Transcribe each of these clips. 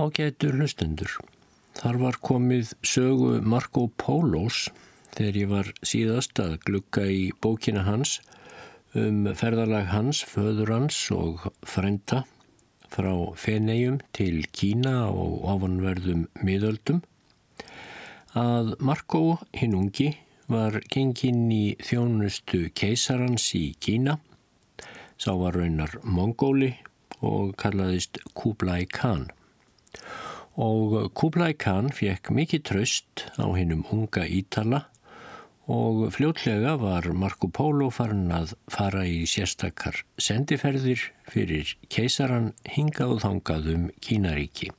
Ágætur hlustendur. Þar var komið sögu Marco Pólos þegar ég var síðast að glukka í bókina hans um ferðarlag hans, föður hans og frenda frá Fenegjum til Kína og ofanverðum miðöldum. Að Marco hinn ungi var genginn í þjónustu keisarans í Kína. Sá var raunar Mongóli og kallaðist Kublai Khan og Kublai Khan fekk mikið tröst á hinnum unga Ítala og fljótlega var Marco Polo farin að fara í sérstakar sendiferðir fyrir keisaran hingað og þangað um Kínaríki.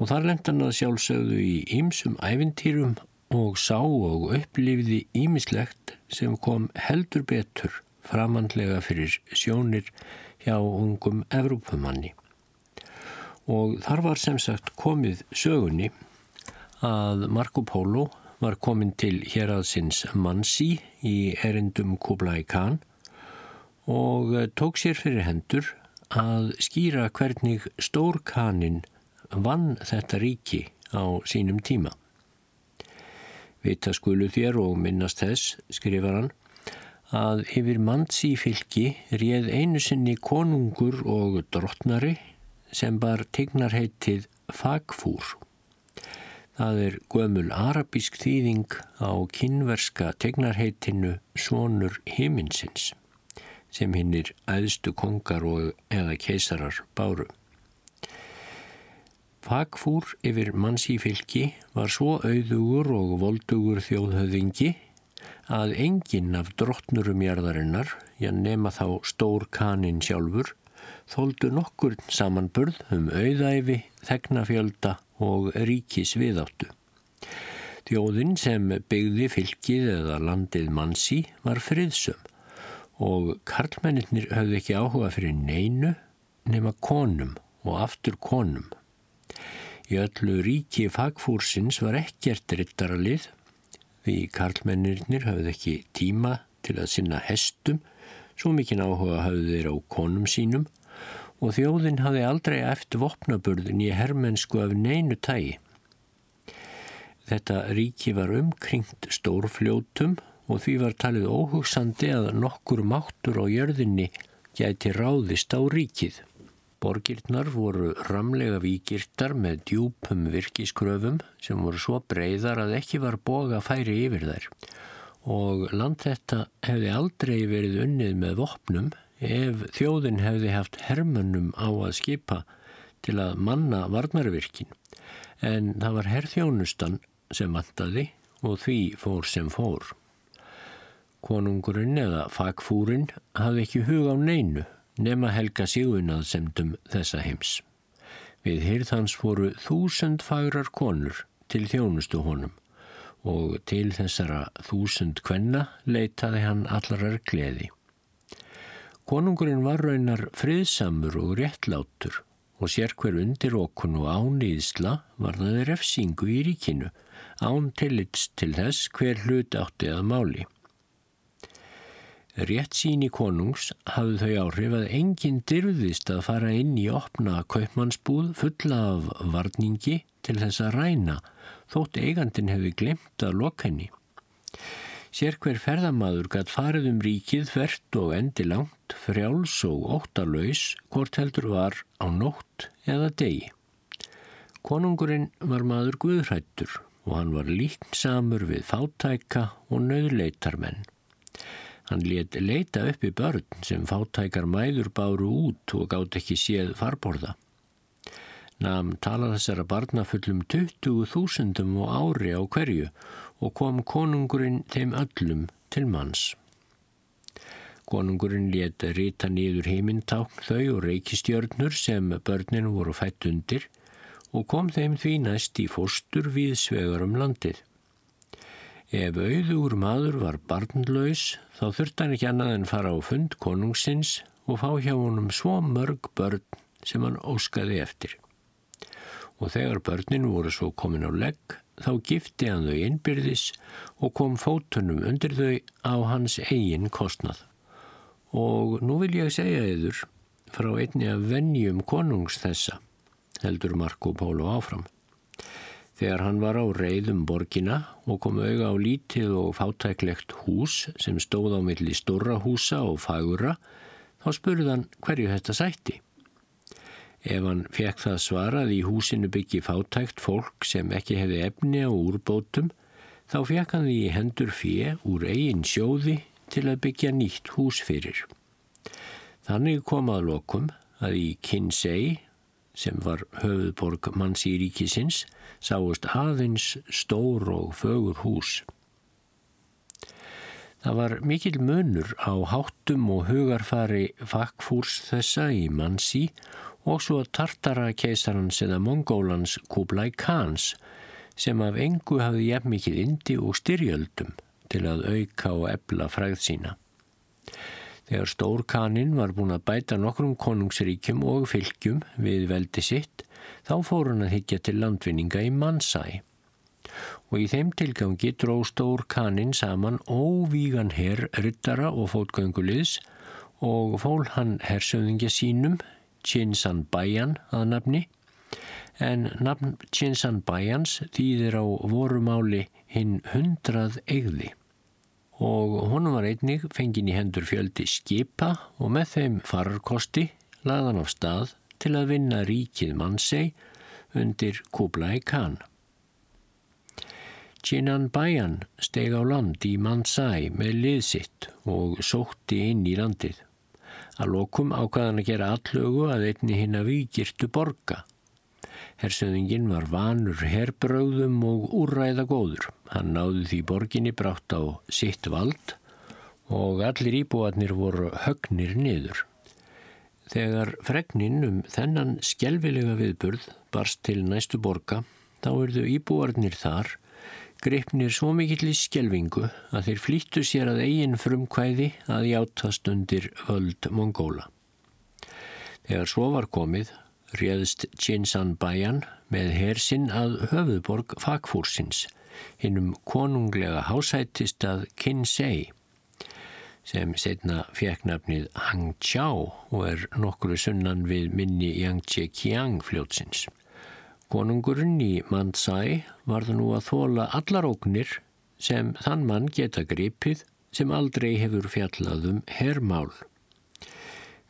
Og þar lenda hann að sjálfsögðu í ýmsum ævintýrum og sá og upplifði ýmislegt sem kom heldur betur framandlega fyrir sjónir hjá ungum Evrópumanni og þar var sem sagt komið sögunni að Marco Polo var komin til héraðsins Mansi í erindum Kublai Khan og tók sér fyrir hendur að skýra hvernig stór kanin vann þetta ríki á sínum tíma. Vita skulu þér og minnast þess, skrifar hann, að yfir Mansi fylki réð einu sinni konungur og drottnari sem bar tignarheitið Fagfúr. Það er gömul arabísk þýðing á kynverska tignarheitinu Sónur himinsins sem hinnir æðstu kongar og eða keisarar báru. Fagfúr yfir mannsífylki var svo auðugur og voldugur þjóðhöðingi að enginn af drottnurum jarðarinnar, já nema þá stór kanin sjálfur, þóldu nokkur samanburð um auðæfi, þegnafjölda og ríkis viðáttu. Þjóðin sem byggði fylkið eða landið mannsi var friðsum og karlmennir höfðu ekki áhuga fyrir neinu nema konum og aftur konum. Í öllu ríki fagfúrsins var ekkert rittaralið því karlmennir höfðu ekki tíma til að sinna hestum, svo mikinn áhuga höfðu þeir á konum sínum og þjóðin hafði aldrei eftir vopnaburðin í herrmennsku af neinu tægi. Þetta ríki var umkringt stórfljótum og því var talið óhugsandi að nokkur máttur á jörðinni gæti ráðist á ríkið. Borgirnar voru ramlega víkirtar með djúpum virkiskröfum sem voru svo breyðar að ekki var boga færi yfir þær og land þetta hefði aldrei verið unnið með vopnum ef þjóðin hefði haft hermönnum á að skipa til að manna varnarvirkin en það var herrþjónustan sem vantaði og því fór sem fór. Konungurinn eða fagfúrin hafði ekki hug á neinu nema helga sígunað semdum þessa heims. Við hýrðans fóru þúsund fagrar konur til þjónustu honum og til þessara þúsund kvenna leitaði hann allarar gleði. Konungurinn var raunar friðsamur og réttlátur og sér hver undir okun og ánýðsla var það refsingu í ríkinu, án tillits til þess hver hlut átti að máli. Rétt sín í konungs hafðu þau áhrif að enginn dyrðist að fara inn í opna kaupmannsbúð fulla af varningi til þess að ræna, þótt eigandin hefði glemt að loka henni. Sér hver ferðamaður gætt farið um ríkið þvert og endi langt, frjáls og óttalauðs, hvort heldur var á nótt eða degi. Konungurinn var maður guðrættur og hann var líknsamur við fátæka og nöðleitarmenn. Hann let leita upp í börn sem fátækar mæður báru út og gátt ekki séð farborða. Namn tala þessara barna fullum 20.000 og ári á hverju og kom konungurinn þeim öllum til manns. Konungurinn let rita nýður heimintákn þau og reykistjörnur sem börnin voru fætt undir og kom þeim því næst í fóstur við svegar um landið. Ef auður maður var barnlaus þá þurft hann ekki annað en fara á fund konungsins og fá hjá honum svo mörg börn sem hann óskaði eftir. Og þegar börnin voru svo komin á legg þá gifti hann þau innbyrðis og kom fótunum undir þau á hans eigin kostnað. Og nú vil ég segja yður frá einni af vennjum konungs þessa heldur Marco Polo áfram. Þegar hann var á reyðum borgina og kom auga á lítið og fátæklegt hús sem stóð á milli stóra húsa og fagura, þá spurði hann hverju þetta sætti. Ef hann fekk það svarað í húsinu byggi fátækt fólk sem ekki hefði efni á úrbótum, þá fekk hann því hendur fjö úr eigin sjóði til að byggja nýtt hús fyrir. Þannig kom að lokum að í Kinsey, sem var höfuðborg manns í ríkisins, sáust aðeins stór og fögur hús. Það var mikil munur á háttum og hugarfari fakkfúrs þessa í mannsi og svo tartara keisarans eða mongólans Kublai Khans sem af engu hafði jafn mikið indi og styrjöldum til að auka og ebla fræð sína. Þegar Stórkaninn var búin að bæta nokkrum konungsríkjum og fylgjum við veldi sitt, þá fór hann að higgja til landvinninga í Mansæ. Og í þeim tilgangi dró Stórkaninn saman óvígan herr ryttara og fótgönguliðs og fól hann hersöðingja sínum, Chinsan Bayan að nafni, en nafn Chinsan Bayans þýðir á vorumáli hinn hundrað eigði og honum var einnig fengin í hendur fjöldi skipa og með þeim fararkosti laðan af stað til að vinna ríkið mannsei undir Kublai Khan. Jinan Bayan steg á land í Mansai með liðsitt og sótti inn í landið. Að lokum ákvaðan að gera allögu að einni hinn að vikirtu borga Hersöðingin var vanur herbröðum og úrræða góður. Hann náði því borginni brátt á sitt vald og allir íbúarnir voru högnir niður. Þegar fregnin um þennan skjelvilega viðburð barst til næstu borga, þá erðu íbúarnir þar, greipnir svo mikill í skjelvingu að þeir flýttu sér að eigin frumkvæði að játast undir völd Mongóla. Þegar svo var komið, réðst Jinsan Bayan með hersinn að höfuðborg Fakfúrsins, hinnum konunglega hásættist að Kinsei, sem setna fekk nafnið Hangqiao og er nokkru sunnan við minni Yangtze Kiang fljótsins. Konungurinn í Mansai varð nú að þóla allar óknir sem þann mann geta gripið sem aldrei hefur fjallaðum herrmál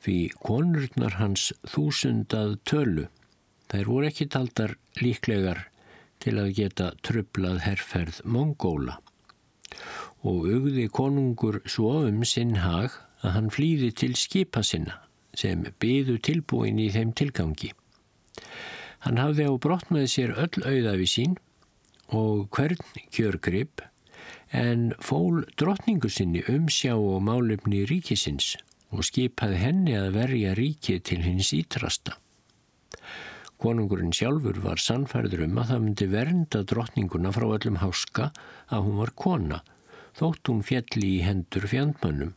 því konurnar hans þúsundað tölu. Þær voru ekki taldar líklegar til að geta trublað herrferð Mongóla og augði konungur svo um sinn hag að hann flýði til skipa sinna sem byðu tilbúin í þeim tilgangi. Hann hafði á brott með sér öll auðafi sín og hvern kjörgrip en fól drottningu sinni umsjá og málefni ríkisins og skipaði henni að verja ríkið til hins ítrasta. Konungurinn sjálfur var sannfærður um að það myndi vernda drottninguna frá öllum háska að hún var kona, þótt hún fjalli í hendur fjandmönnum.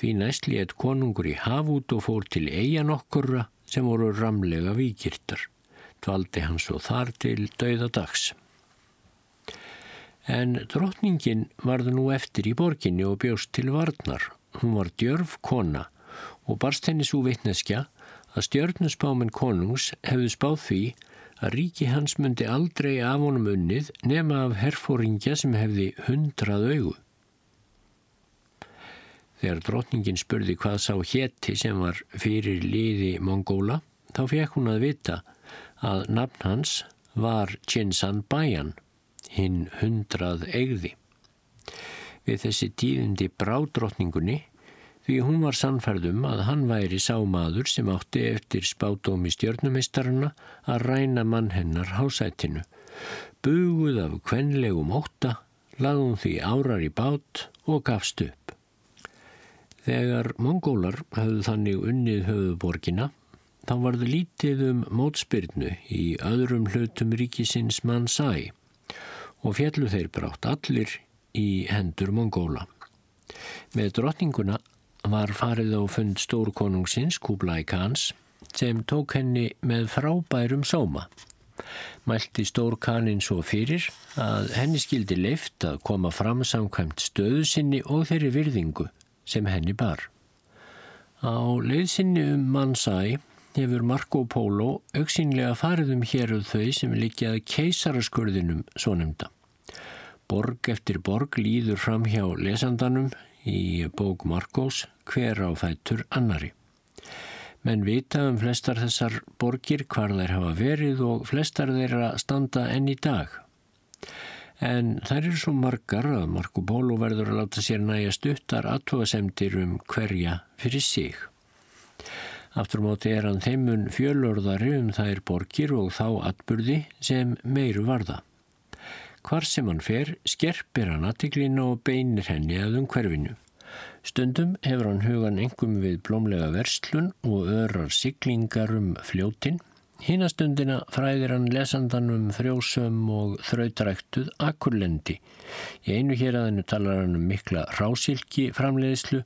Því næstli eitt konungur í hafút og fór til eigan okkurra sem voru ramlega vikirtar. Dvaldi hann svo þar til dauðadags. En drottningin varði nú eftir í borginni og bjóst til varnar Hún var djörf kona og barst henni svo vitneskja að stjörnusbáminn konungs hefðu spáð því að ríki hans myndi aldrei af honum unnið nema af herfóringja sem hefði hundrað augu. Þegar drotningin spurði hvað sá hétti sem var fyrir liði Mongóla, þá fekk hún að vita að nafn hans var Chinsan Bayan, hinn hundrað eigði við þessi tíðindi brádrottningunni því hún var sannferðum að hann væri sámaður sem átti eftir spátómi stjörnumistarana að ræna mann hennar hásætinu. Buguð af kvenlegum óta, laðum því árar í bát og gafst upp. Þegar mongólar hafðu þannig unnið höfuborgina, þá var það lítið um mótspyrnu í öðrum hlutum ríkisins mann sæ og fjallu þeir brátt allir í hendur Mongóla. Með drotninguna var farið á fund stórkonungsins Kublai Khans sem tók henni með frábærum sóma. Mælti stórkanin svo fyrir að henni skildi leift að koma fram samkvæmt stöðu sinni og þeirri virðingu sem henni bar. Á leiðsinni um Mansai hefur Marco Polo auksínlega farið um héruð þau sem líkjaði keisaraskurðinum svo nefnda. Borg eftir borg líður fram hjá lesandanum í bók Marcos hver á fætur annari. Menn vita um flestar þessar borgir hvar þær hafa verið og flestar þeirra standa enn í dag. En þær eru svo margar að Marco Polo verður að láta sér næja stuttar aðtóasemdir um hverja fyrir sig. Aftur móti er hann þeimun fjölörðari um þær borgir og þá atburði sem meiru varða. Hvar sem hann fer, skerpir hann aðtiklinu og beinir henni að umhverfinu. Stundum hefur hann hugan engum við blómlega verslun og örar siglingar um fljótin. Hínastundina fræðir hann lesandan um frjósum og þrautaræktuð akkurlendi. Í einu hér aðeinu talar hann um mikla rásilki framleiðslu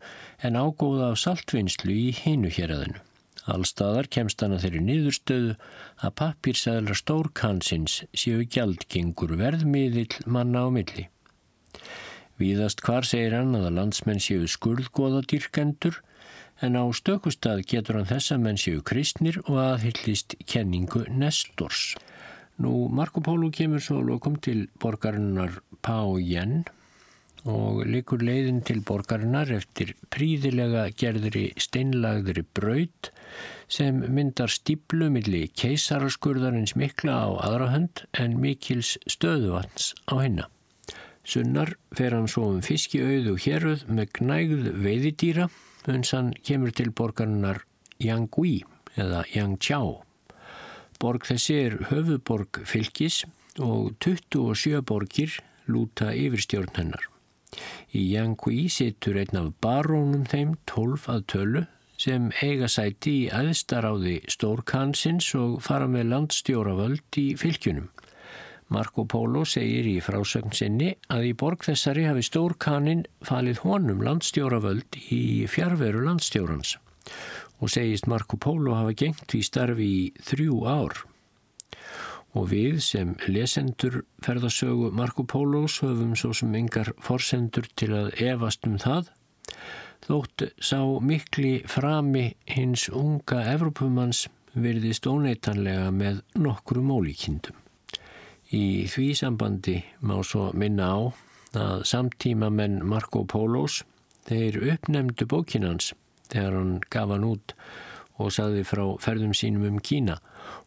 en ágóða af saltvinnslu í hínu hér aðeinu. Allstaðar kemst hann að þeirri niðurstöðu að pappírsæðlar stórkansins séu gjaldgengur verðmiðill manna á milli. Víðast hvar segir hann að landsmenn séu skurðgóða dyrkendur en á stökustad getur hann þess að menn séu kristnir og aðhyllist kenningu Nestors. Nú Marco Polo kemur svo lokum til borgarinnar Pá Jen og likur leiðin til borgarinnar eftir príðilega gerðri steinlagðri braut sem myndar stíplu milli keisaraskurðarins mikla á aðrahönd en mikils stöðuvans á hennar. Sunnar fer hann svo um fiskiauðu héruð með gnægð veiðidýra uns hann kemur til borgarinnar Yangui eða Yangqiao. Borg þessi er höfuborg fylgis og 27 borgir lúta yfirstjórn hennar. Í Yangui situr einn af barónum þeim 12 að tölu sem eiga sæti í aðstaráði stórkansins og fara með landstjóravöld í fylgjunum. Marco Polo segir í frásögn sinni að í borg þessari hafi stórkanin falið honum landstjóravöld í fjárveru landstjórans og segist Marco Polo hafa gengt í starfi í þrjú ár og við sem lesendur ferðasögu Marco Polos höfum svo sem yngar forsendur til að evast um það þótt sá mikli frami hins unga Evrópumanns virðist óneitanlega með nokkru mólíkindum. Í því sambandi má svo minna á að samtíma menn Marco Polos þeir uppnemdu bókinans þegar hann gaf hann út og saði frá ferðum sínum um Kína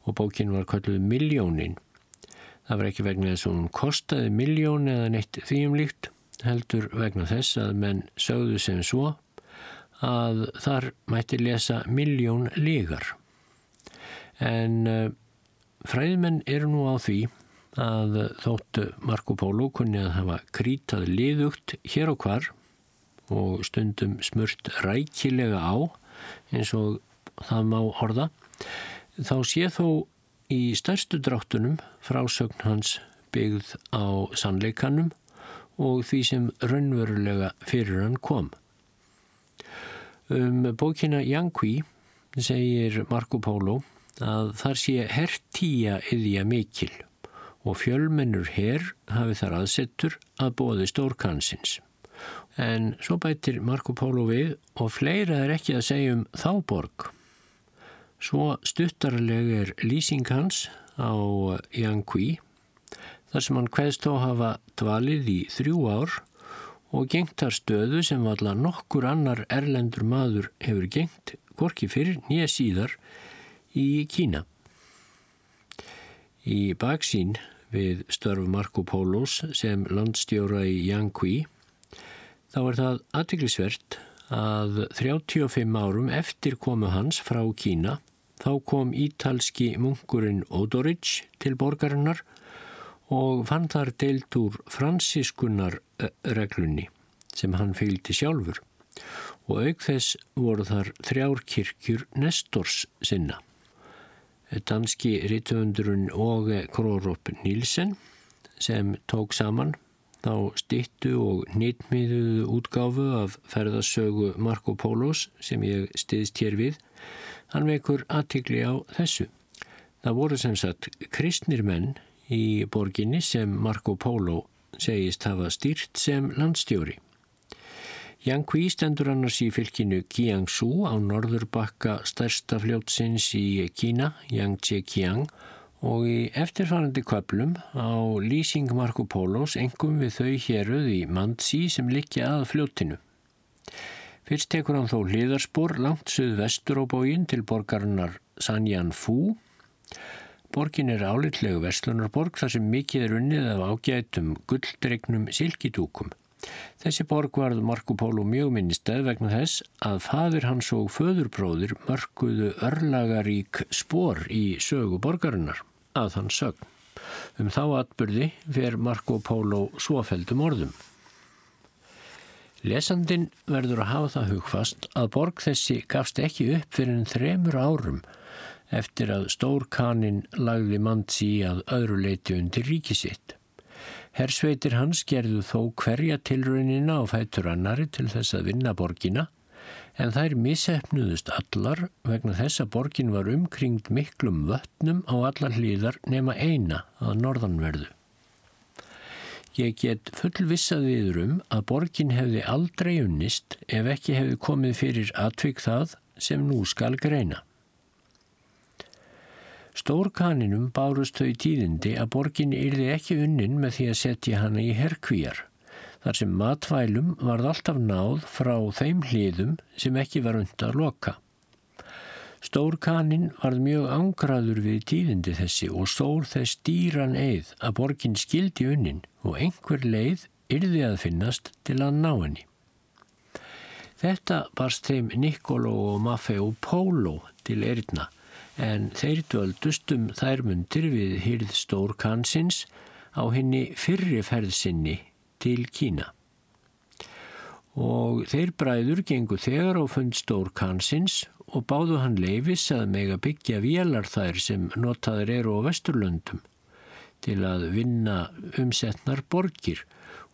og bókin var kalluð Miljónin. Það var ekki vegna þess að hún kostaði miljón eða neitt þýjumlíkt, heldur vegna þess að menn sögðu sem svo að þar mætti lesa miljón lígar. En uh, fræðmenn eru nú á því að þóttu Marco Polo kunni að hafa krítað liðugt hér og hvar og stundum smurt rækilega á eins og það má orða þá sé þó í stærstu dráttunum frásögn hans byggð á sannleikanum og því sem raunverulega fyrir hann kom. Um bókina Yankui segir Marco Polo að þar sé herrtíja yðja mikil og fjölmennur herr hafi þar aðsettur að bóði stórkansins. En svo bætir Marco Polo við og fleira er ekki að segja um þáborg Svo stuttarleg er lýsing hans á Yankui þar sem hann hveðst þó hafa dvalið í þrjú ár og gengtar stöðu sem valla nokkur annar erlendur maður hefur gengt gorki fyrir nýja síðar í Kína. Í baksín við störf Marco Polos sem landstjóra í Yankui þá er það aðtiklisvert að 35 árum eftir komu hans frá Kína Þá kom ítalski munkurinn Odoric til borgarinnar og fann þar deilt úr fransiskunnar reglunni sem hann fylgdi sjálfur og auk þess voru þar þrjárkirkjur Nestors sinna. Danski rítuundurinn Åge Krorup Nílsen sem tók saman þá stittu og nýttmiðuðu útgáfu af ferðasögu Marco Polos sem ég stiðst hér við Hann vekur aðtikli á þessu. Það voru sem sagt kristnir menn í borginni sem Marco Polo segist hafa stýrt sem landstjóri. Yangqi stendur annars í fylkinu Jiangsu á norðurbakka stærsta fljótsins í Kína, Yangtze-Kiang og í eftirfarandi köplum á lýsing Marco Polos engum við þau héruð í Mandsi sem likja að fljóttinu. Fyrst tekur hann þó hliðarspor langt söð vestur á bógin til borgarinnar Sanjan Fu. Borgin er álitlegu vestlunarborg þar sem mikið er unnið af ágætum gulldregnum silkidúkum. Þessi borg varð Marco Polo mjög minnistæð vegna þess að fadir hans og föðurbróðir mörguðu örlagarík spor í sögu borgarinnar að hann sögn. Um þá atbyrði fer Marco Polo svofeldum orðum. Lesandin verður að hafa það hugfast að borg þessi gafst ekki upp fyrir en þremur árum eftir að stórkanin lagði mandsi að öðru leiti undir ríkisitt. Hersveitir hans gerðu þó hverja tilraunina á fætur annari til þess að vinna borgina en þær missefnuðust allar vegna þess að borgin var umkringd miklum vötnum á allar hlýðar nema eina að norðanverðu. Ég get fullvissað viður um að borgin hefði aldrei unnist ef ekki hefði komið fyrir atvik það sem nú skal greina. Stórkaninum bárust þau tíðindi að borgin yrði ekki unnin með því að setja hana í herkvíjar þar sem matvælum varð alltaf náð frá þeim hliðum sem ekki var und að loka. Stórkanin varð mjög angraður við tíðindi þessi og stór þess dýran eið að borgin skildi unnin og einhver leið yrði að finnast til að ná henni. Þetta barst þeim Niccolo og Maffeo Polo til erðna en þeir dvöldust um þær mundir við hýrð Stórkansins á henni fyrriferðsinni til Kína. Og þeir bræður gengu þegar á fund stór kansins og báðu hann leifis að mega byggja vélar þær sem notaður eru á Vesturlöndum til að vinna umsetnar borgir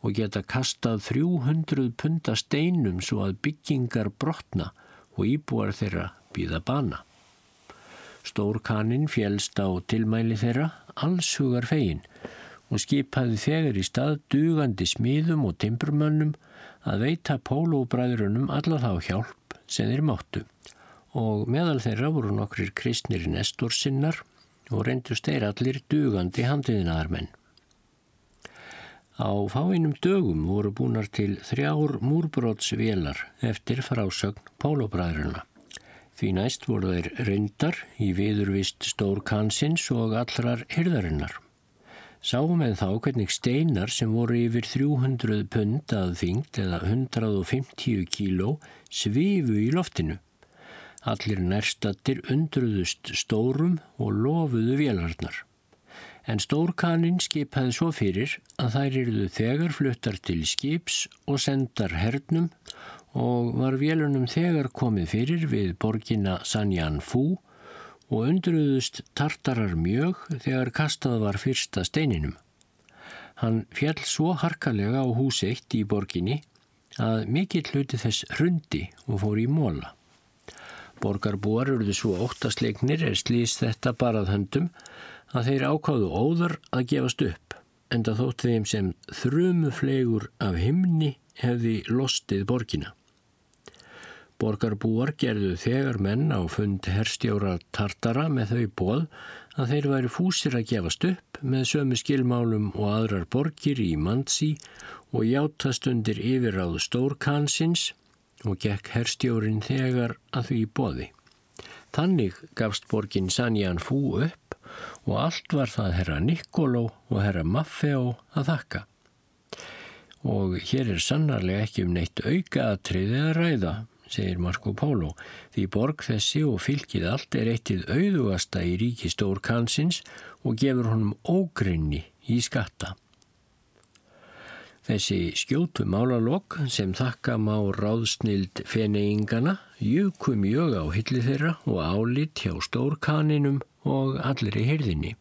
og geta kastað 300 punta steinum svo að byggingar brotna og íbúar þeirra býða bana. Stórkanin fjælst á tilmæli þeirra allshugar fegin og skipaði þegar í stað dugandi smíðum og timbrumönnum að veita pólóbræðurunum alla þá hjálp sem þeir máttu og meðal þeirra voru nokkrir kristnir nestorsinnar og reyndust þeir allir dugandi handiðinaðarmenn. Á fáinum dögum voru búnar til þrjár múrbrótsvélar eftir frásögn pólóbræðuruna. Því næst voru þeir reyndar í viðurvist stór kansins og allrar hyrðarinnar. Sáum við þá hvernig steinar sem voru yfir 300 pund að þyngd eða 150 kíló svifu í loftinu. Allir nærstattir undruðust stórum og lofuðu vélarnar. En stórkanin skipaði svo fyrir að þær eruðu þegar fluttar til skips og sendar hernum og var vélunum þegar komið fyrir við borgina Sanjan Fú og undruðust tartarar mjög þegar kastað var fyrsta steininum. Hann fjall svo harkalega á hús eitt í borginni að mikill hluti þess hrundi og fór í móla. Borgarbúar eruðu svo óttasleiknir er slýst þetta barað höndum að þeir ákáðu óðar að gefast upp en það þótt þeim sem þrumuflegur af himni hefði lostið borgina. Borgarbúar gerðu þegar menn á fund herstjóra Tartara með þau bóð að þeir væri fúsir að gefast upp með sömu skilmálum og aðrar borgir í Mandsi og játast undir yfirráðu Stórkansins og gekk herstjórin þegar að því bóði. Þannig gafst borgin Sanjan Fú upp og allt var það herra Niccolo og herra Maffeo að þakka. Og hér er sannarlega ekki um neitt auka aðtriðið að ræða segir Marco Polo, því borg þessi og fylgið allt er eittið auðugasta í ríki Stórkansins og gefur honum ógrinni í skatta. Þessi skjótu málalokk sem þakka má ráðsnild feneingana jöku mjög á hilli þeirra og álit hjá Stórkaninum og allir í hyrðinni.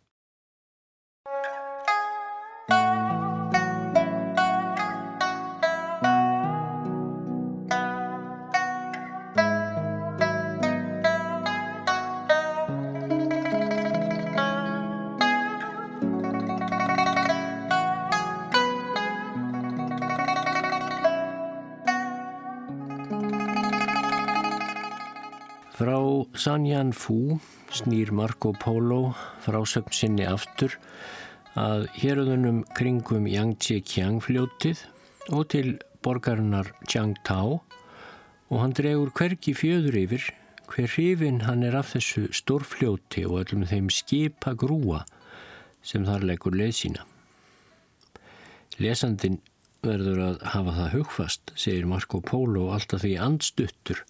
Sanjan Fú snýr Marco Polo frásögn sinni aftur að héröðunum kringum Yangtze Kiang fljótið og til borgarinnar Chiang Tao og hann dregur hvergi fjöður yfir hver hrifin hann er af þessu stórfljóti og öllum þeim skipa grúa sem þar leggur leið sína. Lesandin verður að hafa það hugfast, segir Marco Polo alltaf því andstuttur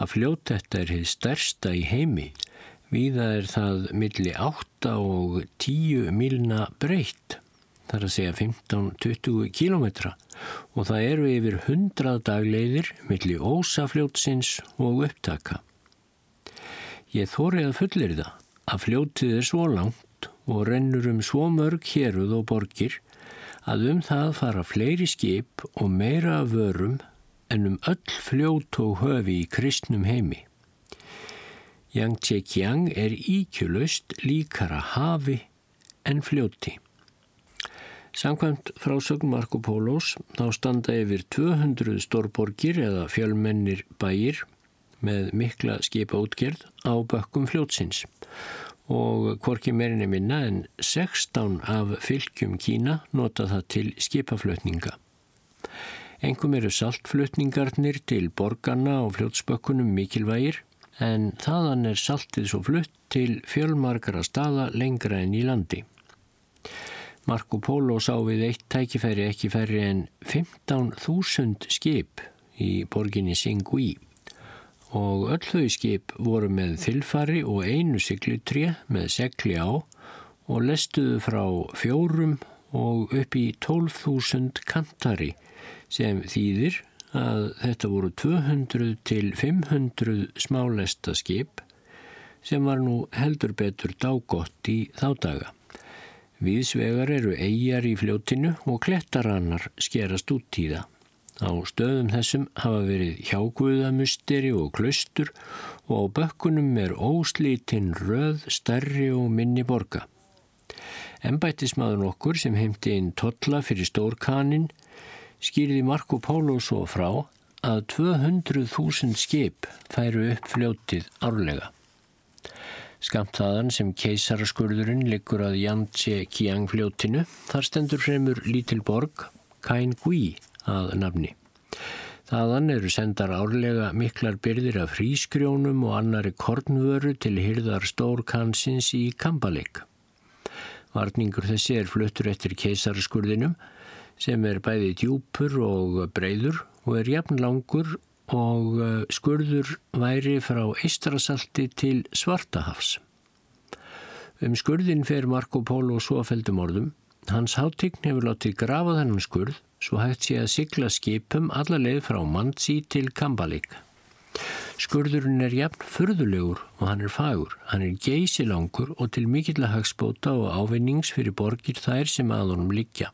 að fljót þetta er hefð stærsta í heimi. Víða er það milli 8 og 10 milna breytt, þar að segja 15-20 kílometra og það eru yfir 100 dagleiðir milli ósafljótsins og upptaka. Ég þórið að fullir það að fljótið er svo langt og rennur um svo mörg héruð og borgir að um það fara fleiri skip og meira vörum en um öll fljót og höfi í kristnum heimi. Yang Tsekiang er íkjulust líkara hafi en fljóti. Samkvæmt frásögn Marco Pólos þá standa yfir 200 stórborgir eða fjölmennir bæir með mikla skipa útgerð á bökkum fljótsins og hvorki meirinni minna en 16 af fylgjum Kína nota það til skipaflutninga. Engum eru saltflutningarnir til borgarna og fljótsbökkunum mikilvægir en þaðan er saltið svo flutt til fjölmarkara staða lengra enn í landi. Marco Polo sá við eitt tækifæri ekki færri en 15.000 skip í borginni Singui og öll þau skip voru með þilfari og einu siglutré með segli á og lestuðu frá fjórum og upp í 12.000 kantari sem þýðir að þetta voru 200 til 500 smálesta skip sem var nú heldur betur dágott í þá daga. Viðsvegar eru eigjar í fljótinu og klettarannar skerast út í það. Á stöðum þessum hafa verið hjáguðamusteri og klaustur og á bökkunum er óslítinn röð, stærri og minni borga. Embættismadur okkur sem heimti inn totla fyrir stórkanin skýrði Marco Polo svo frá að 200.000 skip færu upp fljótið árlega. Skamt þaðan sem keisaraskurðurinn liggur að Yangtze Kiang fljótinu þar stendur fremur lítil borg Kain Gui að nafni. Þaðan eru sendar árlega miklar byrðir af frískrjónum og annari kornvöru til hyrðar stórkansins í Kambalik. Varningur þessi er fluttur eftir keisaraskurðinum sem er bæði djúpur og breyður og er jafn langur og eh, skurður væri frá Eistrasalti til Svartahafs. Um skurðin fer Marco Polo svofeldum orðum. Hans hátign hefur látið grafa þennan skurð svo hægt sé að sigla skipum alla leið frá Mansi til Kambalik. Skurðurinn er jafn förðulegur og hann er fagur. Hann er geysilangur og til mikill að hagspóta og ávinnings fyrir borgir þær sem að honum liggja.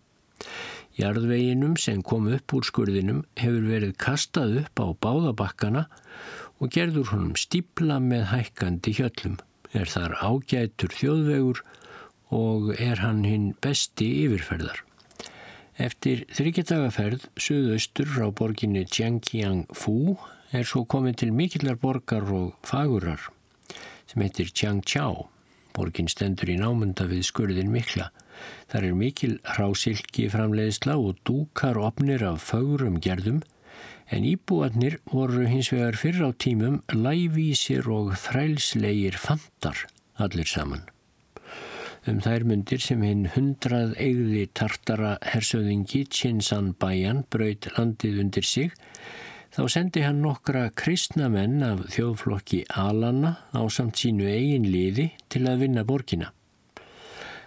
Jarðveginum sem kom upp úr skurðinum hefur verið kastað upp á báðabakkana og gerður honum stípla með hækkandi hjöllum. Er þar ágætur þjóðvegur og er hann hinn besti yfirferðar. Eftir þryggjadagaferð suðaustur frá borginni Jiangqiang-Fu er svo komið til mikillar borgar og fagurar sem heitir Jiangqiao. Borgin stendur í námunda við skurðin mikla. Þar er mikil hrásilki framleiðsla og dúkar opnir af fagurum gerðum en íbúarnir voru hins vegar fyrr á tímum lævísir og þrælslegir fantar allir saman um þær myndir sem hinn hundrað eigði tartara hersöðingi Chinsan Bayan braut landið undir sig þá sendi hann nokkra kristnamenn af þjóðflokki Alana á samt sínu eigin liði til að vinna borgina.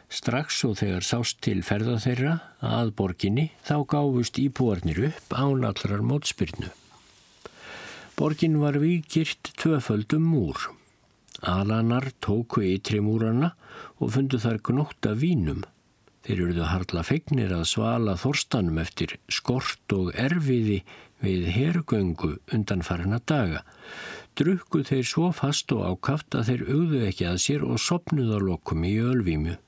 Strax og þegar sást til ferða þeirra að borginni þá gáfust íbúarnir upp án allrar mótspyrnu. Borgin var vikirt tvöföldum múr. Alanar tóku ytri múrana og fundu þar gnótt af vínum. Þeir eruðu harla feignir að svala þorstanum eftir skort og erfiði við hergöngu undan farina daga. Drukku þeir svo fast og ákaft að þeir auðu ekki að sér og sopnuðarlokum í ölvímu.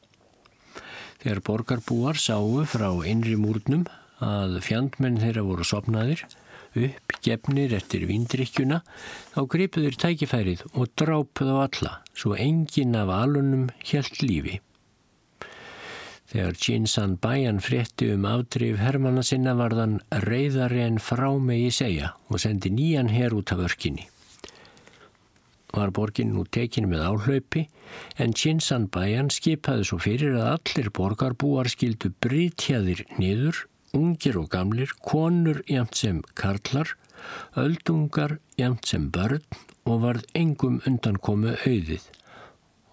Þegar borgarbúar sáu frá einri múrnum að fjandmenn þeirra voru sopnaðir, Uppgefnir eftir vindrikkjuna þá gripuður tækifærið og drápuð á alla svo engin af alunum helt lífi. Þegar Jinsan Bayan frétti um afdrif Hermanna sinna varðan reyðari en frá megi segja og sendi nýjan her út af örkinni var borgin nú tekin með áhlaupi en Chinsanbæjan skipaði svo fyrir að allir borgarbúar skildu brítjaðir niður, ungir og gamlir, konur jæmt sem karlar, öldungar jæmt sem börn og varð engum undan komu auðið.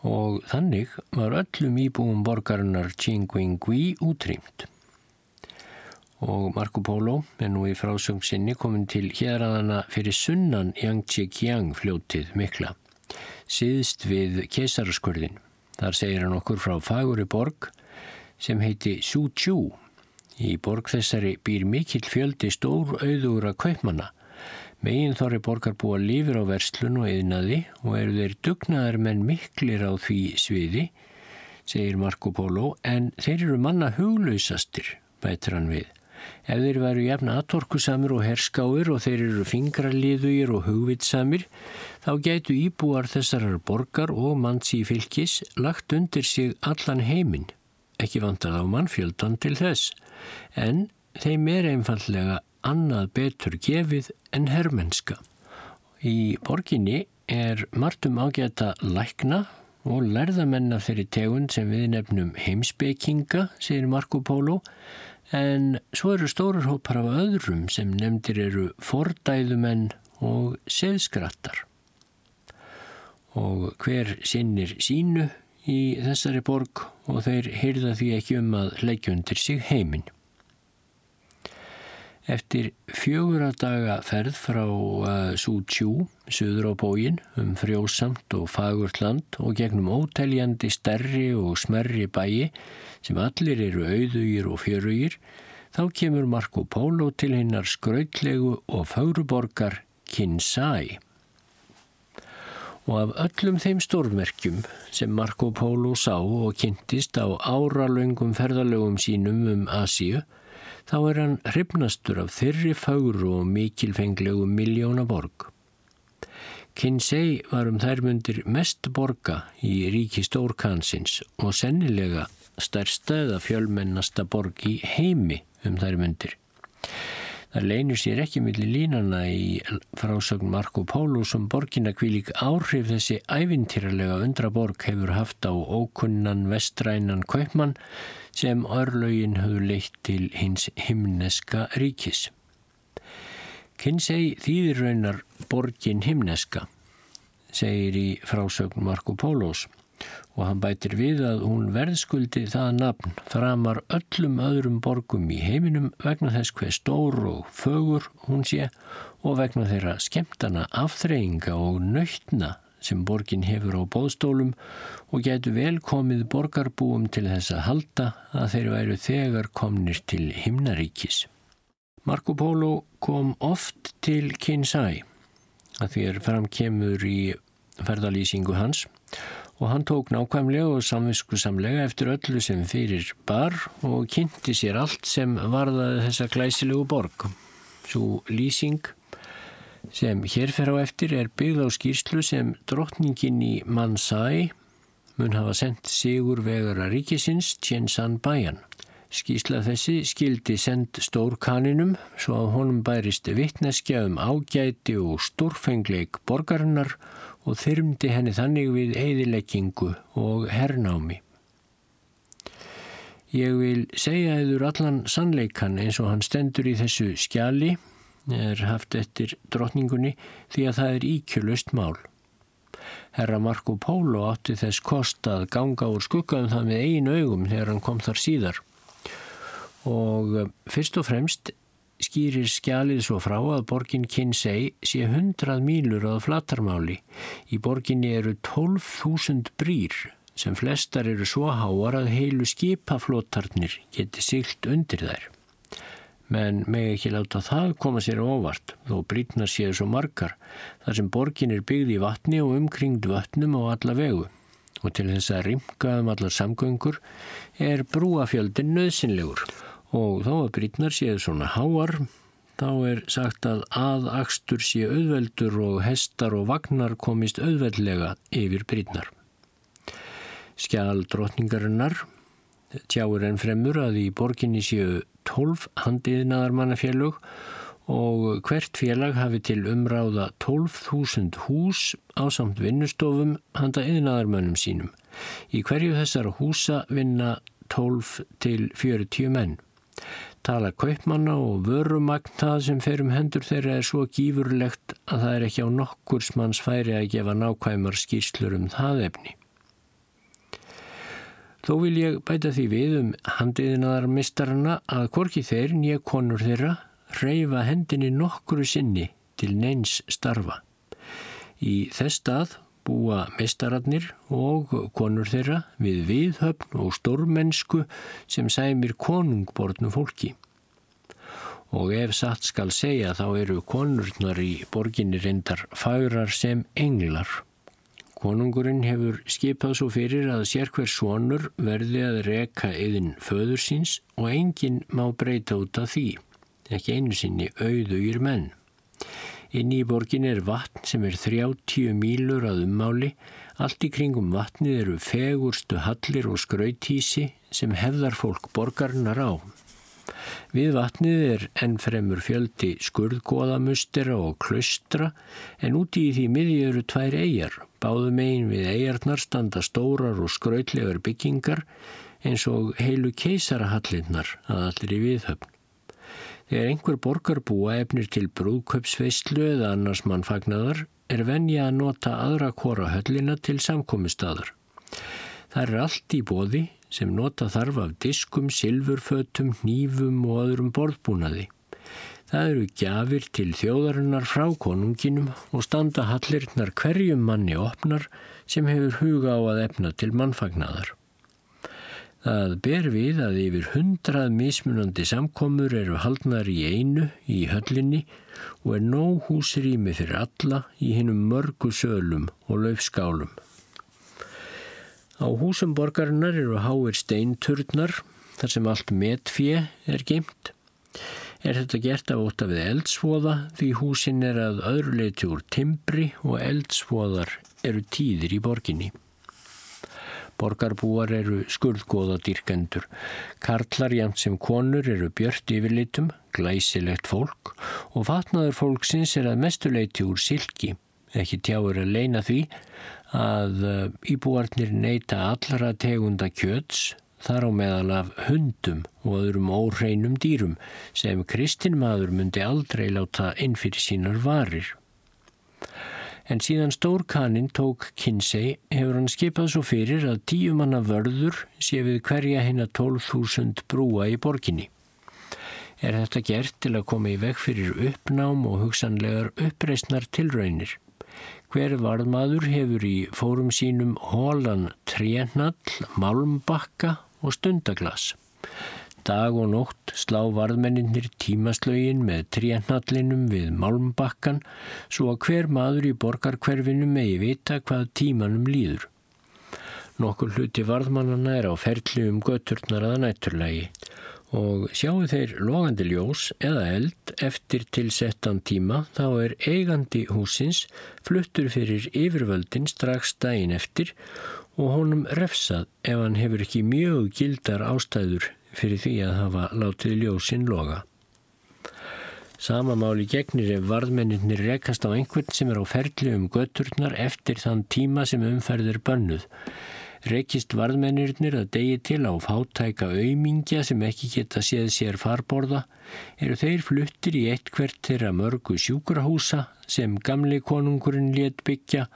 Og þannig var öllum íbúum borgarinnar Qingwingwi útrýmt og Marco Polo er nú í frásöngsinni komin til hérraðana fyrir sunnan Yangtze-Kiang fljótið mikla. Síðst við kesaraskurðin. Þar segir hann okkur frá faguri borg sem heiti Suzhou. Í borg þessari býr mikill fjöldi stór auðúra kaupmanna. Megin þorri borgar búa lífur á verslun og eðnaði og eru þeir dugnaðar menn miklir á því sviði, segir Marco Polo, en þeir eru manna huglausastir, bætir hann við. Ef þeir veru jafn aðtorkusamir og herskáir og þeir eru fingraliðugir og hugvitsamir, þá gætu íbúar þessarar borgar og manns í fylgis lagt undir sig allan heiminn. Ekki vantar þá mannfjöldan til þess, en þeim er einfallega annað betur gefið en herrmennska. Í borginni er margtum ágæta lækna og lærðamenn af þeirri tegund sem við nefnum heimsbygginga, segir Marco Polo, en svo eru stórar hópar af öðrum sem nefndir eru fordæðumenn og seðskrattar. Og hver sinnir sínu í þessari borg og þeir hyrða því ekki um að leggja undir sig heiminn. Eftir fjögur að daga ferð frá uh, Sútsjú, söður á bógin, um frjósamt og fagurt land og gegnum óteljandi stærri og smerri bæi sem allir eru auðugir og fjörugir, þá kemur Marco Polo til hinnar skrautlegu og fagruborgar Kinsai. Og af öllum þeim stórmerkjum sem Marco Polo sá og kynntist á áralöngum ferðalögum sínum um Asíu, þá er hann hrifnastur af þyrri fagru og mikilfenglegu miljónaborg. Kinsei var um þær mundir mest borga í ríki Stórkansins og sennilega stærsta eða fjölmennasta borg í heimi um þær myndir. Það leynir sér ekki millir línana í frásögn Marco Polo sem borgina kvílik áhrif þessi ævintýralega undraborg hefur haft á ókunnan vestrænan kaupmann sem örlögin höfðu leitt til hins himneska ríkis. Kinsey þýðir raunar borgin himneska, segir í frásögn Marco Polos og hann bætir við að hún verðskuldi það nafn framar öllum öðrum borgum í heiminum vegna þess hver stór og fögur hún sé og vegna þeirra skemtana afþreyinga og nöytna sem borgin hefur á bóðstólum og getur velkomið borgarbúum til þess að halda að þeir væru þegar komnir til himnaríkis. Marco Polo kom oft til Kinsai að því er framkemur í ferðalýsingu hans og hann tók nákvæmlega og samviskusamlega eftir öllu sem fyrir bar og kynnti sér allt sem varðaði þessa glæsilegu borg. Svo lýsing sem hér fer á eftir er byggð á skýrslu sem drottningin í Mansai mun hafa sendt Sigur Vegara ríkisins Tjensan Bajan. Skísla þessi skildi send stórkaninum svo að honum bærist vittneskja um ágæti og stórfengleik borgarinnar og þyrmdi henni þannig við eðileggingu og hernámi. Ég vil segja eður allan sannleikan eins og hann stendur í þessu skjali, er haft eftir drotningunni því að það er íkjulust mál. Herra Marco Polo átti þess kost að ganga úr skuggaðum það með einu augum þegar hann kom þar síðar og eh, fyrst og fremst skýrir skjalið svo frá að borgin Kinsey sé 100 mílur á flatarmáli. Í borginni eru 12.000 brýr sem flestar eru svo háar að heilu skipaflótarnir geti silt undir þær. Men meg ekki láta það koma sér óvart þó brýtnar séu svo margar þar sem borgin er byggð í vatni og umkringd vatnum á alla vegu og til þess að rimka um allar samgöngur er brúafjöldin nöðsynlegur og þó að brýtnar séu svona háar þá er sagt að aðakstur sé auðveldur og hestar og vagnar komist auðveldlega yfir brýtnar. Skjál drotningarinnar tjáur enn fremur að í borginni séu 12 handiðnaðarmannafélög og hvert félag hafi til umráða 12.000 hús á samt vinnustofum handa yðnaðarmönnum sínum. Í hverju þessar húsa vinna 12 til 40 menn. Tala kaupmanna og vörumagn það sem fer um hendur þeirra er svo gífurlegt að það er ekki á nokkurs manns færi að gefa nákvæmar skýrslur um það efni. Þó vil ég bæta því við um handiðinaðarmistarana að korki þeir nýja konur þeirra reyfa hendinni nokkru sinni til neins starfa. Í þess stað búa mestararnir og konur þeirra við viðhöfn og stórmennsku sem sæmir konungbornu fólki. Og ef satt skal segja þá eru konurnar í borginni reyndar fagrar sem englar. Konungurinn hefur skipað svo fyrir að sér hver svonur verði að reka yðin föður síns og enginn má breyta út af því ekki einu sinni auðugir menn. Inn í borgin er vatn sem er 30 mílur að ummáli, allt í kringum vatnið eru fegurstu hallir og skrautísi sem hefðar fólk borgarnar á. Við vatnið er ennfremur fjöldi skurðgóðamustera og klustra en úti í því miði eru tvær eigjar. Báðum einn við eigjarnar standa stórar og skrautlegar byggingar eins og heilu keisarahallinnar að allir í viðhöfn. Þegar einhver borgar búa efnir til brúðköpsveistlu eða annars mannfagnadar er venja að nota aðra kora höllina til samkomistadar. Það er allt í bóði sem nota þarf af diskum, silfurfötum, nýfum og öðrum borðbúnaði. Það eru gjafir til þjóðarinnar frá konunginum og standa hallirnar hverjum manni opnar sem hefur huga á að efna til mannfagnadar. Það ber við að yfir hundrað mismunandi samkomur eru haldnar í einu í höllinni og er nóg húsrými fyrir alla í hinnum mörgu sölum og laufskálum. Á húsum borgarinnar eru háir steinturnar þar sem allt metfje er geimt. Er þetta gert af óta við eldsvoða því húsin er að öðru leiti úr timbri og eldsvoðar eru tíðir í borginni. Borgarbúar eru skurðgóða dýrkendur. Karlar jæmt sem konur eru björt yfirlitum, glæsilegt fólk og vatnaður fólksins er að mestuleiti úr silki. Ekki tjáur að leina því að eh, íbúarnir neyta allara tegunda kjöts þar á meðal af hundum og öðrum óreinum dýrum sem kristinmaður myndi aldrei láta inn fyrir sínar varir. En síðan stórkaninn tók Kinsey hefur hann skipað svo fyrir að tíu manna vörður sé við hverja hinn að 12.000 brúa í borginni. Er þetta gert til að koma í veg fyrir uppnám og hugsanlegar uppreysnar tilraunir? Hver varðmaður hefur í fórum sínum hólan trénall, malmbakka og stundaglass. Dag og nótt slá varðmenninir tímaslögin með trénallinum við málmbakkan svo að hver maður í borgarkverfinu megi vita hvað tímanum líður. Nokkur hluti varðmannana er á ferli um götturnar aða nætturlægi og sjáu þeir logandi ljós eða eld eftir tilsettan tíma þá er eigandi húsins fluttur fyrir yfirvöldin strax daginn eftir og honum refsað ef hann hefur ekki mjög gildar ástæður fyrir því að hafa látið ljósinn loga. Sama máli gegnir ef varðmenninir rekast á einhvern sem er á ferli um götturnar eftir þann tíma sem umferðir bönnuð. Rekist varðmennirnir að degi til á fátæka auðmingja sem ekki geta séð sér farborða eru þeir fluttir í eitt hvert þeirra mörgu sjúkrahúsa sem gamli konungurinn létt byggja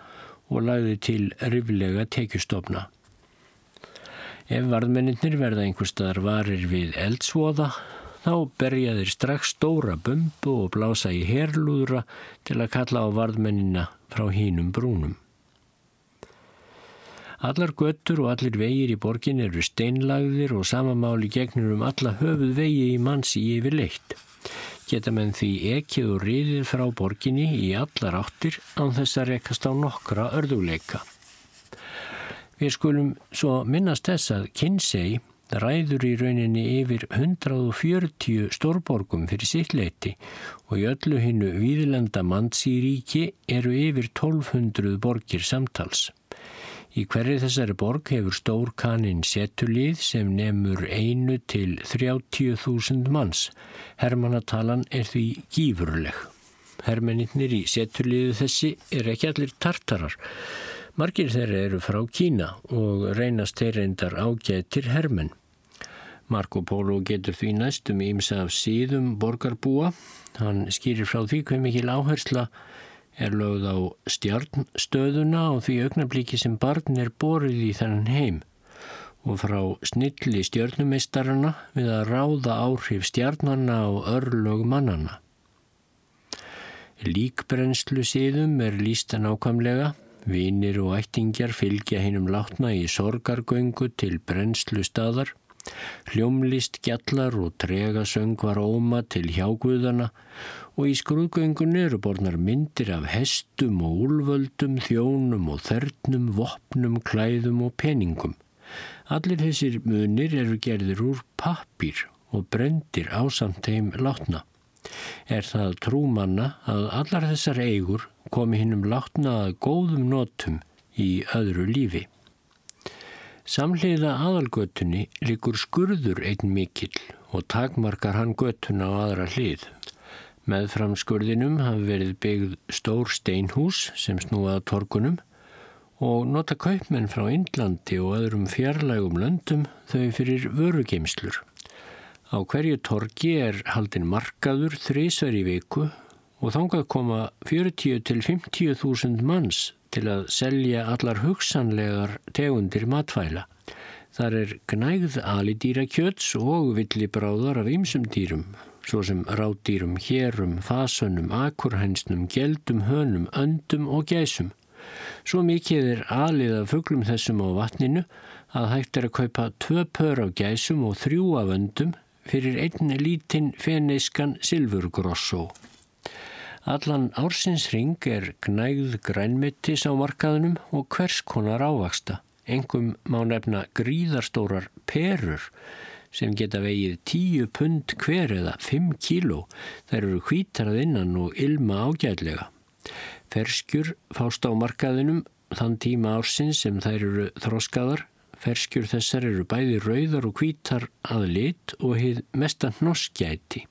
og lagði til riflega tekjustofna. Ef varðmenninir verða einhver staðar varir við eldsvoða þá berja þeir strax stóra bumbu og blása í herlúðra til að kalla á varðmennina frá hínum brúnum. Allar göttur og allir vegir í borgin eru steinlagðir og samamáli gegnur um alla höfuð vegi í manns í yfir leitt. Geta menn því ekið og riðið frá borginni í allar áttir án þess að rekast á nokkra örðuleika. Við skulum svo minnast þess að Kinsey ræður í rauninni yfir 140 stórborgum fyrir sitt leiti og í öllu hinnu výðlenda mannsýríki eru yfir 1200 borgir samtals. Í hverju þessari borg hefur stór kaninn setulíð sem nefnur einu til 30.000 manns. Hermannatalan er því gífurleg. Hermennir í setulíðu þessi er ekki allir tartarar. Margir þeirra eru frá Kína og reynast þeir reyndar ágættir hermenn. Marco Polo getur því næstum ímsa af síðum borgarbúa. Hann skýrir frá því hver mikil áhersla er lögð á stjarnstöðuna og því augnablíki sem barn er borið í þennan heim. Og frá snilli stjörnumeistarana við að ráða áhrif stjarnanna og örlög mannana. Líkbrennslu síðum er lísta nákvæmlega, vinir og ættingjar fylgja hinnum látna í sorgargöngu til brennslu staðar Hljómlist gjallar og tregasöng var óma til hjáguðana og í skrúðgöngunni eru borðnar myndir af hestum og úlvöldum, þjónum og þörnum, vopnum, klæðum og peningum. Allir þessir munir eru gerðir úr pappir og brendir ásamt heim látna. Er það trúmanna að allar þessar eigur komi hinnum látna að góðum notum í öðru lífi. Samhliða aðalgötunni likur skurður einn mikill og takmarkar hann götuna á aðra hlið. Með fram skurðinum hafi verið byggð stór steinhús sem snúaða torkunum og nota kaupmenn frá Indlandi og öðrum fjarlægum löndum þau fyrir vörugeimslur. Á hverju torki er haldin markaður þrísver í viku og þángað koma 40 til 50 þúsund manns til að selja allar hugsanlegar tegundir matvæla. Þar er gnægð alidýra kjöts og villibráðar af ymsum dýrum, svo sem ráttýrum, hérum, fasunum, akurhænsnum, geldum, hönum, öndum og gæsum. Svo mikið er alið af fugglum þessum á vatninu að hægt er að kaupa tvö pör af gæsum og þrjú af öndum fyrir einn lítinn feneiskan silfurgrossó. Allan ársinsring er gnægð grænmittis á markaðunum og hvers konar ávaksta. Engum má nefna gríðarstórar perur sem geta vegið 10 pund hver eða 5 kíló. Þær eru hvítarað innan og ilma ágæðlega. Ferskjur fást á markaðunum þann tíma ársins sem þær eru þróskaðar. Ferskjur þessar eru bæði rauðar og hvítar að lit og hefð mestan hnoskjæti.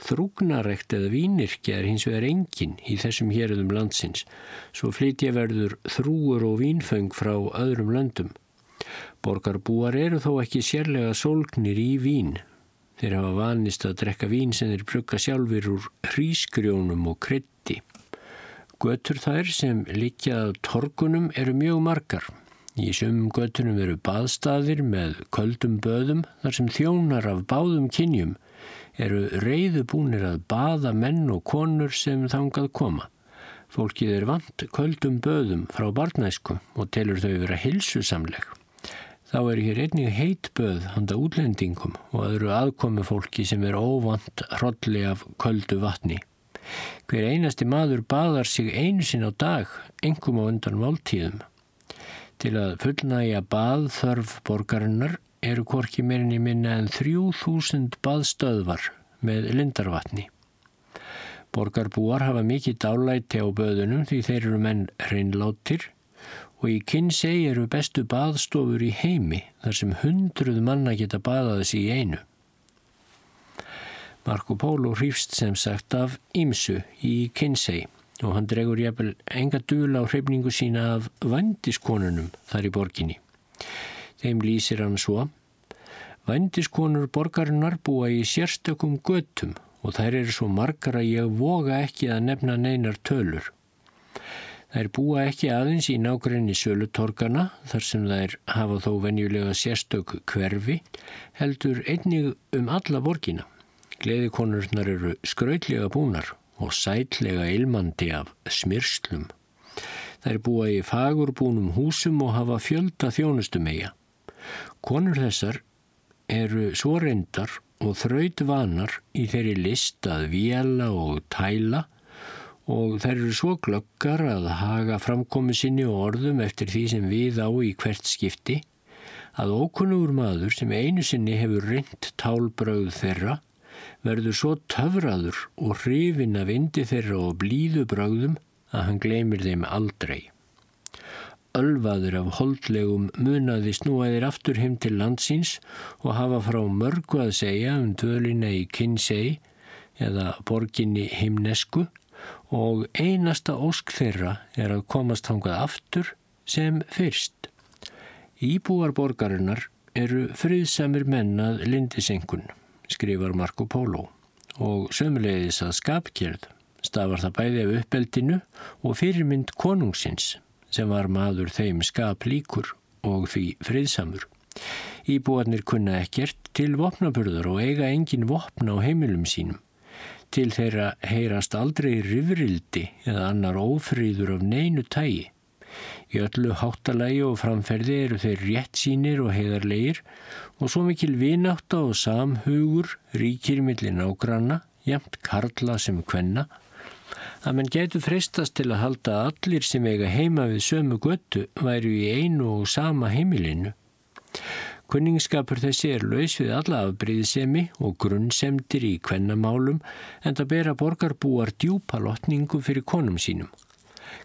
Þrúgnarekt eða vínirkja er hins vegar engin í þessum hérðum landsins, svo flytja verður þrúur og vínföng frá öðrum löndum. Borgarbúar eru þó ekki sérlega sólgnir í vín. Þeir hafa vanist að drekka vín sem þeir brugga sjálfur úr hrísgrjónum og krytti. Götur þær sem likjað torgunum eru mjög margar. Í sumum götunum eru baðstaðir með köldum böðum þar sem þjónar af báðum kynjum eru reyðubúnir að baða menn og konur sem þangað koma. Fólkið er vant köldum böðum frá barnæsku og telur þau vera hilsusamleg. Þá er hér einnig heitböð handa útlendingum og öðru aðkomi fólki sem er óvant hrolli af köldu vatni. Hver einasti maður baðar sig einu sinn á dag, engum á undan máltíðum. Til að fullnægja baðþörf borgarinnar eru korki meirinni minna en 3000 baðstöðvar með lindarvatni. Borgarbúar hafa mikið dálæti á böðunum því þeir eru menn hreinláttir og í Kinsey eru bestu baðstofur í heimi þar sem hundruð manna geta baðaðis í einu. Marco Polo hrýfst sem sagt af Ímsu í Kinsey og hann dregur jæfnvel enga dula á hrifningu sína af vandiskonunum þar í borginni. Þeim lýsir hann svo. Vændiskonur borgarinnar búa í sérstökum göttum og þær eru svo margar að ég voga ekki að nefna neinar tölur. Þær búa ekki aðeins í nákrenni sölutorgana þar sem þær hafa þó venjulega sérstök hverfi heldur einnig um alla borgina. Gleðikonurnar eru skrautlega búnar og sætlega ilmandi af smyrslum. Þær búa í fagurbúnum húsum og hafa fjölda þjónustum eiga. Konur þessar eru svo reyndar og þraut vanar í þeirri list að vjela og tæla og þær eru svo glöggar að haga framkomi sinni og orðum eftir því sem við á í hvert skipti að ókunnugur maður sem einu sinni hefur reynt tálbröð þeirra verður svo töfraður og hrifin af indi þeirra og blíðu bröðum að hann gleymir þeim aldrei. Ölvaður af holdlegum munaði snúaðir aftur heim til landsins og hafa frá mörgu að segja um dvölina í Kinsey eða borginni Himnesku og einasta ósk þeirra er að komast hangað aftur sem fyrst. Íbúar borgarinnar eru friðsamir mennað lindisengun, skrifar Marco Polo og sömulegðis að skapkjörð stafar það bæði af uppeldinu og fyrirmynd konungsins sem var maður þeim skap líkur og því friðsamur. Íbúarnir kunna ekkert til vopnaburðar og eiga engin vopna á heimilum sínum. Til þeirra heyrast aldrei rifrildi eða annar ófríður af neinu tægi. Í öllu háttalægi og framferði eru þeir rétt sínir og heiðarleir og svo mikil vináta og samhugur ríkir millin á granna, jæmt karla sem kvenna, að mann getur freistast til að halda allir sem eiga heima við sömu göttu væru í einu og sama heimilinu. Kunningsskapur þessi er laus við alla afbríðsemi og grunnsemdir í kvennamálum en það bera borgarbúar djúpa lotningu fyrir konum sínum.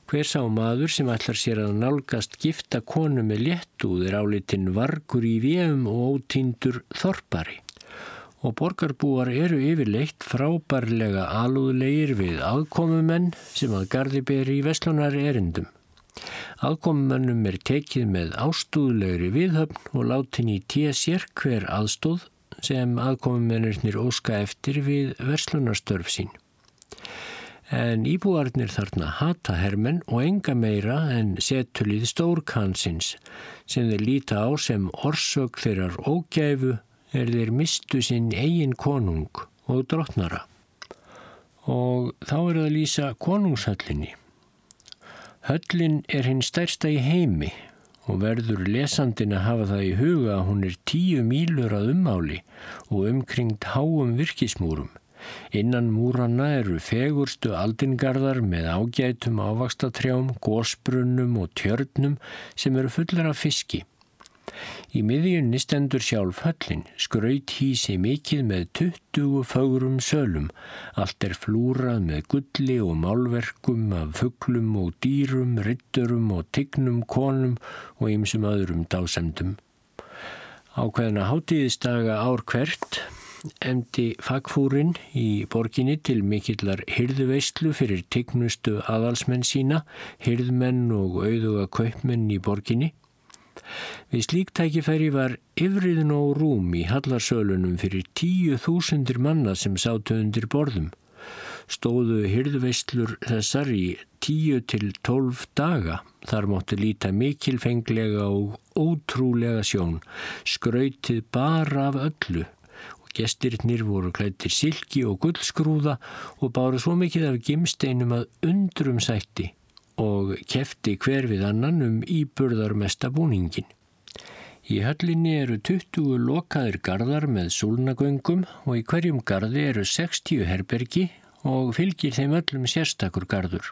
Hver sá maður sem ætlar sér að nálgast gifta konu með léttúðir álitinn vargur í vefum og ótíndur þorpari. Og borgarbúar eru yfirleitt frábærlega alúðlegir við aðkomumenn sem að gardi beri í veslunar erindum. Aðkomumönnum er tekið með ástúðlegri viðhöfn og látin í tíu sér hver aðstóð sem aðkomumönnirnir óska eftir við verslunarstörf sín. En íbúarnir þarna hata hermenn og enga meira en setulið stórkansins sem þeir líta á sem orsök þeirrar ógæfu er þeir mistu sinn eigin konung og drottnara. Og þá er það að lýsa konungshöllinni. Höllin er hinn stærsta í heimi og verður lesandin að hafa það í huga að hún er tíu mílur að ummáli og umkringt háum virkismúrum. Innan múranna eru fegurstu aldingarðar með ágætum ávakstatrjám, gósbrunnum og tjörnum sem eru fullar af fiski. Í miðjunni stendur sjálf höllin, skraut hísi mikið með 20 fagrum sölum. Allt er flúrað með gulli og málverkum af fugglum og dýrum, ritturum og tignum, konum og ýmsum öðrum dásemdum. Ákveðina hátíðistaga ár hvert emdi fagfúrin í borginni til mikillar hyrðuveistlu fyrir tignustu aðalsmenn sína, hyrðmenn og auðuga kaupmenn í borginni. Við slík tækifæri var yfriðin og rúm í hallarsölunum fyrir tíu þúsundir manna sem sátu undir borðum. Stóðu hyrðveistlur þessar í tíu til tólf daga. Þar mótti líta mikilfenglega og ótrúlega sjón, skrautið bara af öllu Gestirnir voru klættir silki og gullskrúða og báru svo mikið af gimsteinum að undrum sætti og kefti hver við annan um íburðarmesta búningin. Í höllinni eru 20 lokaðir gardar með súlnagöngum og í hverjum gardi eru 60 herbergi og fylgir þeim öllum sérstakur gardur.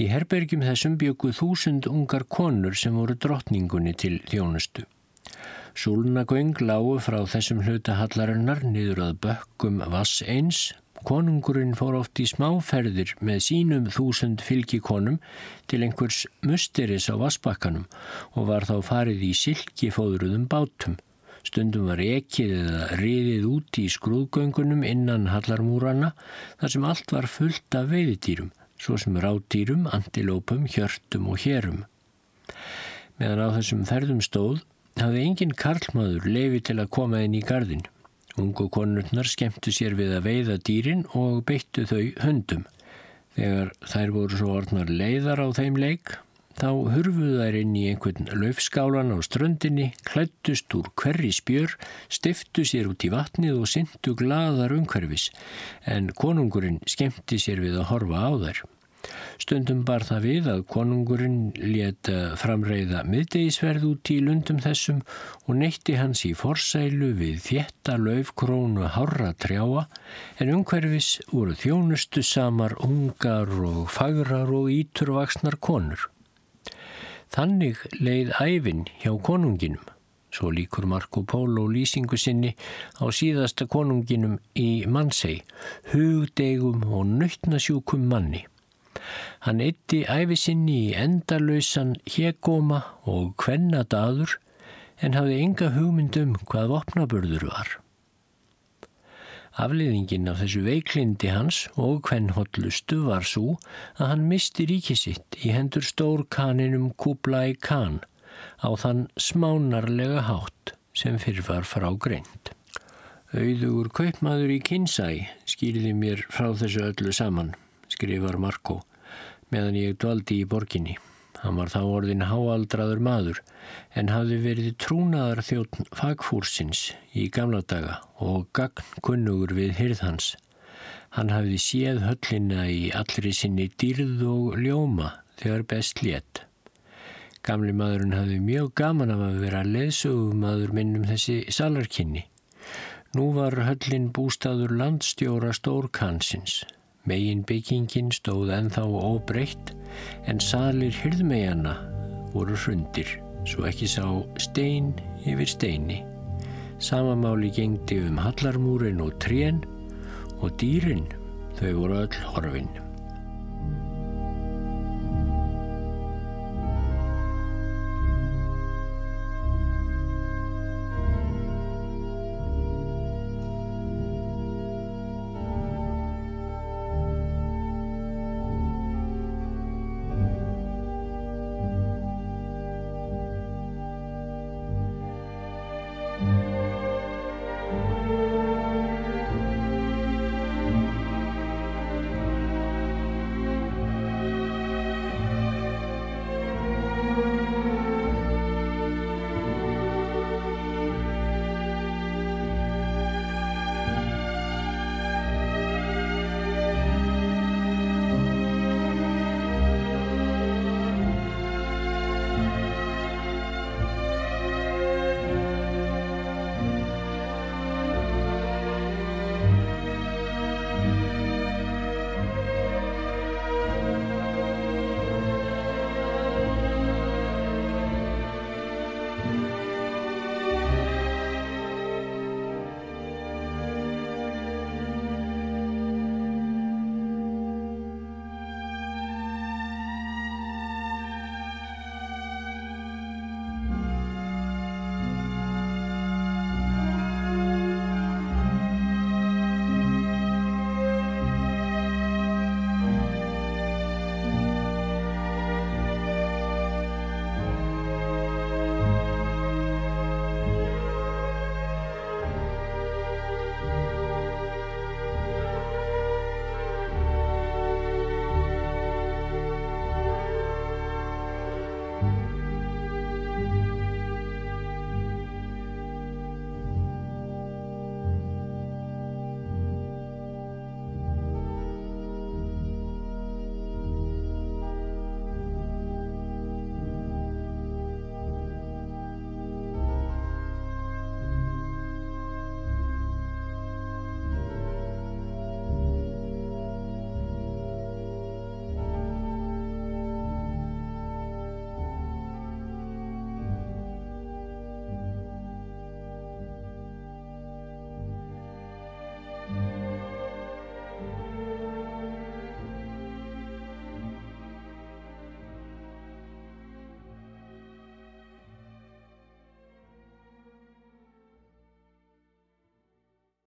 Í herbergjum þessum byggu þúsund ungar konur sem voru drottningunni til þjónustu. Súlnagöng lágu frá þessum hluta hallarinnar niður að bökkum vass eins Konungurinn fór oft í smáferðir með sínum þúsund fylgikonum til einhvers musteris á vassbakkanum og var þá farið í silkifóðruðum bátum. Stundum var ekið eða riðið út í skrúðgöngunum innan hallarmúrana þar sem allt var fullt af veiðdýrum, svo sem ráttýrum, antilópum, hjörtum og hérum. Meðan á þessum ferðum stóð hafði engin karlmaður lefi til að koma inn í gardin. Ungu konurnar skemmtu sér við að veiða dýrin og beittu þau hundum. Þegar þær voru svo orðnar leiðar á þeim leik, þá hurfuð þær inn í einhvern löfskálan á ströndinni, klættust úr hverri spjör, stiftu sér út í vatnið og syndu gladar umhverfis, en konungurinn skemmti sér við að horfa á þær. Stundum bar það við að konungurinn let framreiða miðdegisverð út í lundum þessum og neytti hans í forsælu við þjetta laufkrónu hárra trjáa en umhverfis voru þjónustu samar ungar og fagrar og íturvaksnar konur. Þannig leið æfin hjá konunginum svo líkur Marco Polo lýsingu sinni á síðasta konunginum í Mansei, hugdegum og nöytnasjúkum manni. Hann eitti æfi sinni í endalausan hegóma og kvennadadur en hafði enga hugmyndum hvað vopnaburður var. Afliðingin af þessu veiklindi hans og hvennhóllustu var svo að hann misti ríkisitt í hendur stórkaninum Kublai Khan á þann smánarlega hátt sem fyrir var frá greint. Auðugur kaupmaður í Kinsæ skýrði mér frá þessu öllu saman, skrifar Marko, meðan ég dvaldi í borginni. Hann var þá orðin háaldraður maður en hafði verið trúnaðar þjóttn fagfúrsins í gamla daga og gagn kunnugur við hyrðhans. Hann hafði séð höllina í allri sinni dýrð og ljóma þegar best létt. Gamli maðurinn hafði mjög gaman af að vera leðsögumadur minnum þessi salarkinni. Nú var höllin bústaður landstjóra stórkansins. Megin byggingin stóð enþá óbreytt en salir hyrðmegjana voru hrundir svo ekki sá stein yfir steini. Samamáli gengdi um hallarmúrin og trén og dýrin þau voru öll horfinn.